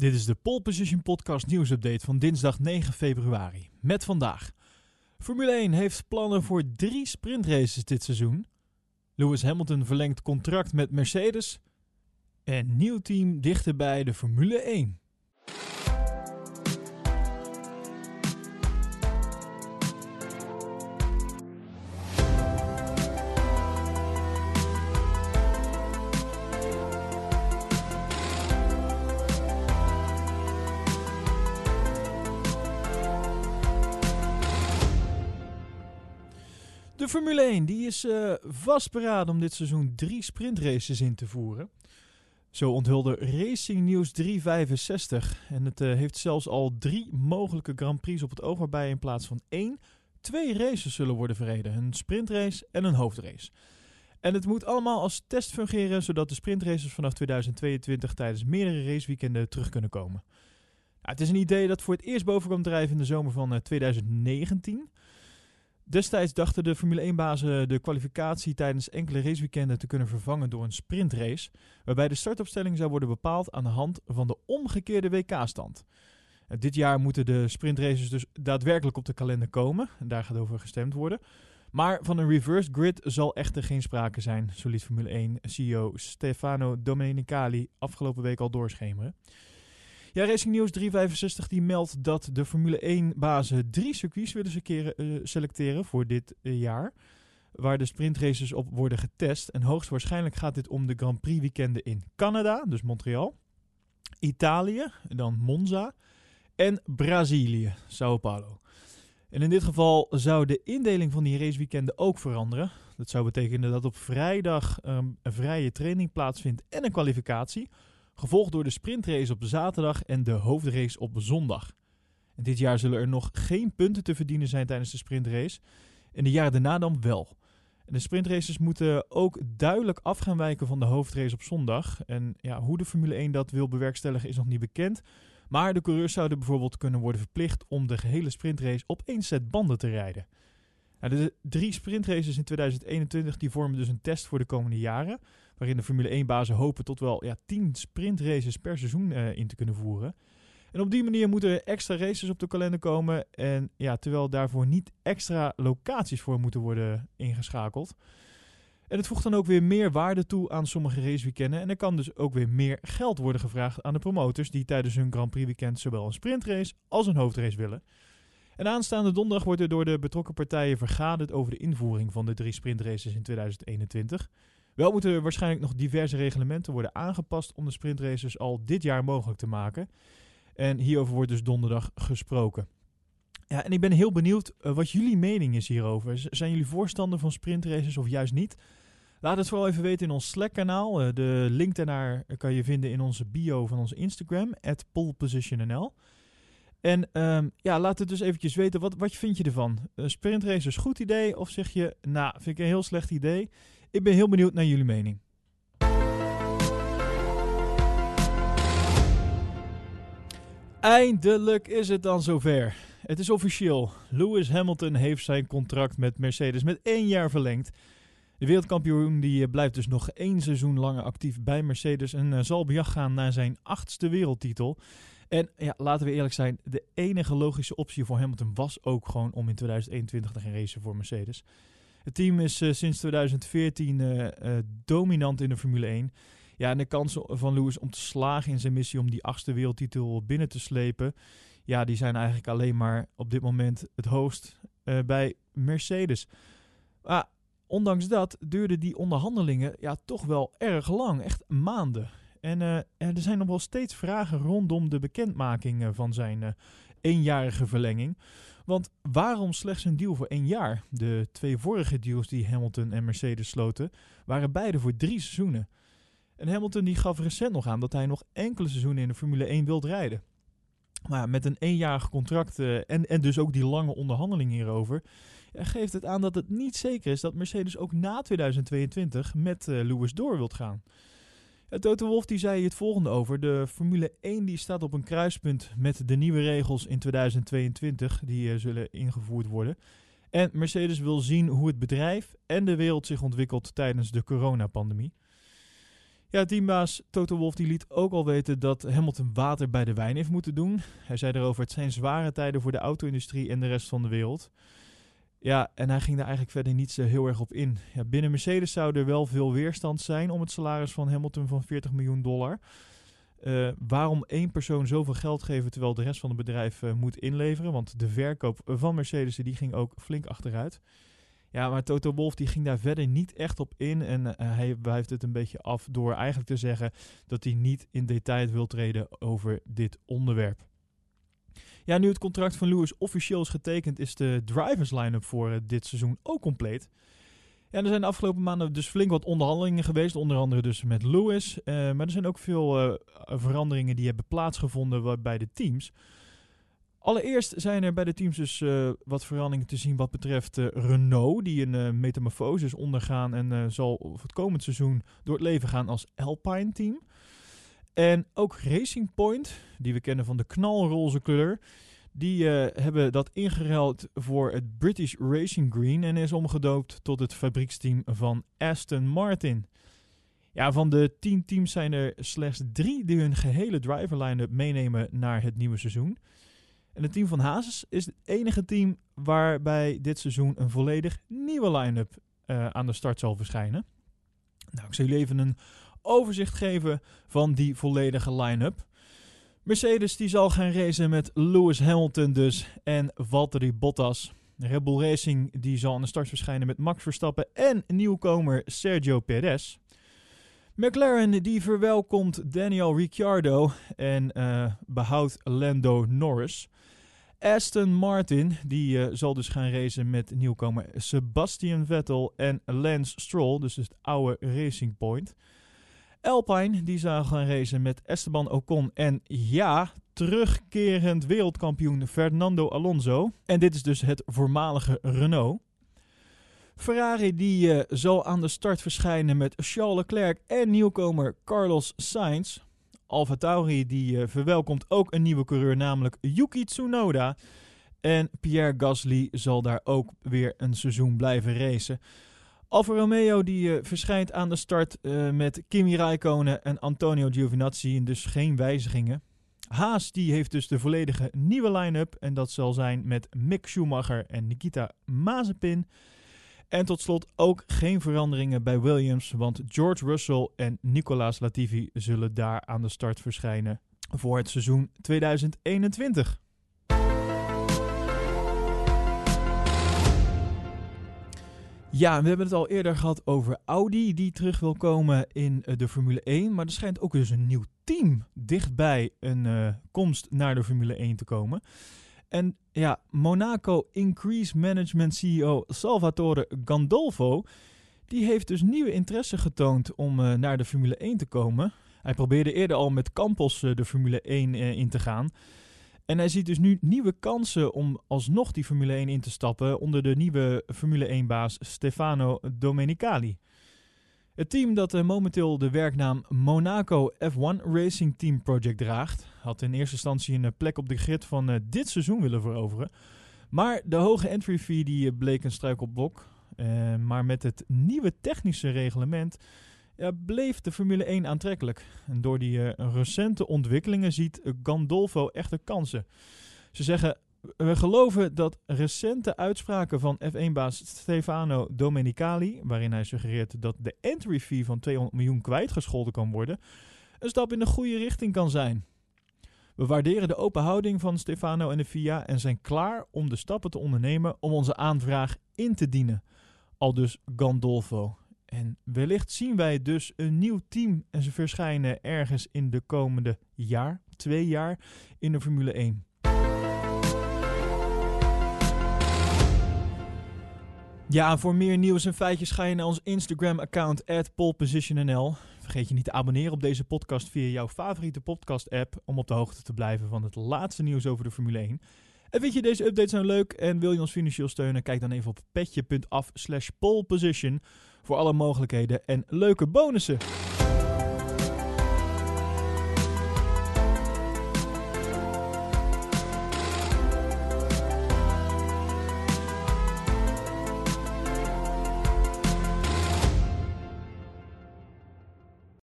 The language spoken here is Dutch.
Dit is de Pole Position Podcast nieuwsupdate van dinsdag 9 februari. Met vandaag. Formule 1 heeft plannen voor drie sprintraces dit seizoen. Lewis Hamilton verlengt contract met Mercedes. En nieuw team dichterbij de Formule 1. Formule 1 die is uh, vastberaden om dit seizoen drie sprintraces in te voeren. Zo onthulde Racing News 365. En het uh, heeft zelfs al drie mogelijke Grand Prix op het oog waarbij in plaats van één, twee races zullen worden verreden. Een sprintrace en een hoofdrace. En het moet allemaal als test fungeren, zodat de sprintraces vanaf 2022 tijdens meerdere raceweekenden terug kunnen komen. Nou, het is een idee dat voor het eerst boven kwam drijven in de zomer van uh, 2019. Destijds dachten de Formule 1-bazen de kwalificatie tijdens enkele raceweekenden te kunnen vervangen door een sprintrace, waarbij de startopstelling zou worden bepaald aan de hand van de omgekeerde WK-stand. Dit jaar moeten de sprintraces dus daadwerkelijk op de kalender komen, en daar gaat over gestemd worden. Maar van een reverse grid zal echter geen sprake zijn, zo liet Formule 1-CEO Stefano Domenicali afgelopen week al doorschemeren. Ja, Racing News 365 die meldt dat de Formule 1-bazen drie circuits willen uh, selecteren voor dit uh, jaar. Waar de sprintraces op worden getest. En hoogstwaarschijnlijk gaat dit om de Grand Prix weekenden in Canada, dus Montreal. Italië, dan Monza. En Brazilië, Sao Paulo. En in dit geval zou de indeling van die raceweekenden ook veranderen. Dat zou betekenen dat op vrijdag um, een vrije training plaatsvindt en een kwalificatie. Gevolgd door de sprintrace op zaterdag en de hoofdrace op zondag. En dit jaar zullen er nog geen punten te verdienen zijn tijdens de sprintrace. En de jaren daarna dan wel. En de sprintraces moeten ook duidelijk af gaan wijken van de hoofdrace op zondag. En ja, hoe de Formule 1 dat wil bewerkstelligen is nog niet bekend. Maar de coureurs zouden bijvoorbeeld kunnen worden verplicht om de gehele sprintrace op één set banden te rijden. De drie sprintraces in 2021 die vormen dus een test voor de komende jaren. Waarin de Formule 1-bazen hopen tot wel ja, 10 sprintraces per seizoen uh, in te kunnen voeren. En op die manier moeten extra races op de kalender komen. En ja, terwijl daarvoor niet extra locaties voor moeten worden ingeschakeld. En het voegt dan ook weer meer waarde toe aan sommige raceweekenden. En er kan dus ook weer meer geld worden gevraagd aan de promotors die tijdens hun Grand Prix weekend zowel een sprintrace als een hoofdrace willen. En aanstaande donderdag wordt er door de betrokken partijen vergaderd over de invoering van de drie sprintraces in 2021. Wel moeten er waarschijnlijk nog diverse reglementen worden aangepast om de sprintraces al dit jaar mogelijk te maken. En hierover wordt dus donderdag gesproken. Ja, en ik ben heel benieuwd uh, wat jullie mening is hierover. zijn jullie voorstander van sprintraces of juist niet? Laat het vooral even weten in ons Slack-kanaal. Uh, de link daarnaar kan je vinden in onze bio van onze Instagram, at polepositionnl. En um, ja, laat het dus eventjes weten. Wat, wat vind je ervan? Uh, sprintraces goed idee? Of zeg je, nou, vind ik een heel slecht idee? Ik ben heel benieuwd naar jullie mening. Eindelijk is het dan zover. Het is officieel. Lewis Hamilton heeft zijn contract met Mercedes met één jaar verlengd. De wereldkampioen die eh, blijft dus nog één seizoen langer actief bij Mercedes en uh, zal op gaan naar zijn achtste wereldtitel. En ja, laten we eerlijk zijn, de enige logische optie voor Hamilton was ook gewoon om in 2021 te gaan racen voor Mercedes. Het team is uh, sinds 2014 uh, uh, dominant in de Formule 1. Ja, en de kansen van Lewis om te slagen in zijn missie om die achtste wereldtitel binnen te slepen, ja, die zijn eigenlijk alleen maar op dit moment het hoogst bij Mercedes. Maar ondanks dat duurden die onderhandelingen ja, toch wel erg lang, echt maanden. En er zijn nog wel steeds vragen rondom de bekendmaking van zijn eenjarige verlenging. Want waarom slechts een deal voor één jaar? De twee vorige deals die Hamilton en Mercedes sloten, waren beide voor drie seizoenen. En Hamilton die gaf recent nog aan dat hij nog enkele seizoenen in de Formule 1 wilt rijden. Maar met een eenjarig contract en, en dus ook die lange onderhandeling hierover, geeft het aan dat het niet zeker is dat Mercedes ook na 2022 met uh, Lewis door wilt gaan. Toto Wolf die zei het volgende over. De Formule 1 die staat op een kruispunt met de nieuwe regels in 2022 die uh, zullen ingevoerd worden. En Mercedes wil zien hoe het bedrijf en de wereld zich ontwikkelt tijdens de coronapandemie. Ja, teambaas Toto Wolff die liet ook al weten dat Hamilton water bij de wijn heeft moeten doen. Hij zei erover, het zijn zware tijden voor de auto-industrie en de rest van de wereld. Ja, en hij ging daar eigenlijk verder niet zo heel erg op in. Ja, binnen Mercedes zou er wel veel weerstand zijn om het salaris van Hamilton van 40 miljoen dollar. Uh, waarom één persoon zoveel geld geven terwijl de rest van het bedrijf uh, moet inleveren? Want de verkoop van Mercedes die ging ook flink achteruit. Ja, maar Toto Wolff die ging daar verder niet echt op in. En uh, hij wijft het een beetje af door eigenlijk te zeggen dat hij niet in detail wil treden over dit onderwerp. Ja, nu het contract van Lewis officieel is getekend, is de drivers line-up voor dit seizoen ook compleet. Ja, er zijn de afgelopen maanden dus flink wat onderhandelingen geweest, onder andere dus met Lewis. Uh, maar er zijn ook veel uh, veranderingen die hebben plaatsgevonden bij de teams. Allereerst zijn er bij de teams dus uh, wat veranderingen te zien wat betreft Renault, die een metamorfose is ondergaan en zal het komend seizoen door het leven gaan als Alpine team. En ook Racing Point, die we kennen van de knalroze kleur, die uh, hebben dat ingeruild voor het British Racing Green en is omgedoopt tot het fabrieksteam van Aston Martin. Ja, van de tien teams zijn er slechts drie die hun gehele driver line-up meenemen naar het nieuwe seizoen. En het team van Hazes is het enige team waarbij dit seizoen een volledig nieuwe line-up uh, aan de start zal verschijnen. Nou, ik zal jullie even een overzicht geven van die volledige line-up. Mercedes die zal gaan racen met Lewis Hamilton dus en Valtteri Bottas. Red Bull Racing die zal aan de start verschijnen met Max Verstappen en nieuwkomer Sergio Perez. McLaren die verwelkomt Daniel Ricciardo en uh, behoudt Lando Norris. Aston Martin die uh, zal dus gaan racen met nieuwkomer Sebastian Vettel en Lance Stroll, dus het oude Racing Point. Alpine die zou gaan racen met Esteban Ocon en ja, terugkerend wereldkampioen Fernando Alonso. En dit is dus het voormalige Renault. Ferrari die uh, zal aan de start verschijnen met Charles Leclerc en nieuwkomer Carlos Sainz. Alfa Tauri die uh, verwelkomt ook een nieuwe coureur, namelijk Yuki Tsunoda. En Pierre Gasly zal daar ook weer een seizoen blijven racen. Alfa Romeo die uh, verschijnt aan de start uh, met Kimi Raikkonen en Antonio Giovinazzi. Dus geen wijzigingen. Haas die heeft dus de volledige nieuwe line-up. En dat zal zijn met Mick Schumacher en Nikita Mazepin. En tot slot ook geen veranderingen bij Williams. Want George Russell en Nicolas Latifi zullen daar aan de start verschijnen voor het seizoen 2021. Ja, we hebben het al eerder gehad over Audi die terug wil komen in uh, de Formule 1. Maar er schijnt ook dus een nieuw team dichtbij een uh, komst naar de Formule 1 te komen. En ja, Monaco Increase Management CEO Salvatore Gandolfo, die heeft dus nieuwe interesse getoond om uh, naar de Formule 1 te komen. Hij probeerde eerder al met Campos de Formule 1 in te gaan. En hij ziet dus nu nieuwe kansen om alsnog die Formule 1 in te stappen onder de nieuwe Formule 1-baas Stefano Domenicali. Het team dat uh, momenteel de werknaam Monaco F1 Racing Team Project draagt, had in eerste instantie een plek op de grid van uh, dit seizoen willen veroveren. Maar de hoge entry fee die, uh, bleek een struikelblok. maar met het nieuwe technische reglement ja, bleef de Formule 1 aantrekkelijk. En door die uh, recente ontwikkelingen ziet Gandolfo echte kansen. Ze zeggen, we geloven dat recente uitspraken van F1-baas Stefano Domenicali, waarin hij suggereert dat de entry fee van 200 miljoen kwijtgescholden kan worden, een stap in de goede richting kan zijn. We waarderen de open houding van Stefano en de FIA en zijn klaar om de stappen te ondernemen om onze aanvraag in te dienen. Al dus Gandolfo. En wellicht zien wij dus een nieuw team en ze verschijnen ergens in de komende jaar, twee jaar, in de Formule 1. Ja, voor meer nieuws en feitjes ga je naar ons Instagram-account polepositionnl. Vergeet je niet te abonneren op deze podcast via jouw favoriete podcast-app om op de hoogte te blijven van het laatste nieuws over de Formule 1. En vind je deze update nou leuk en wil je ons financieel steunen? Kijk dan even op petje.af slash poleposition voor alle mogelijkheden en leuke bonussen.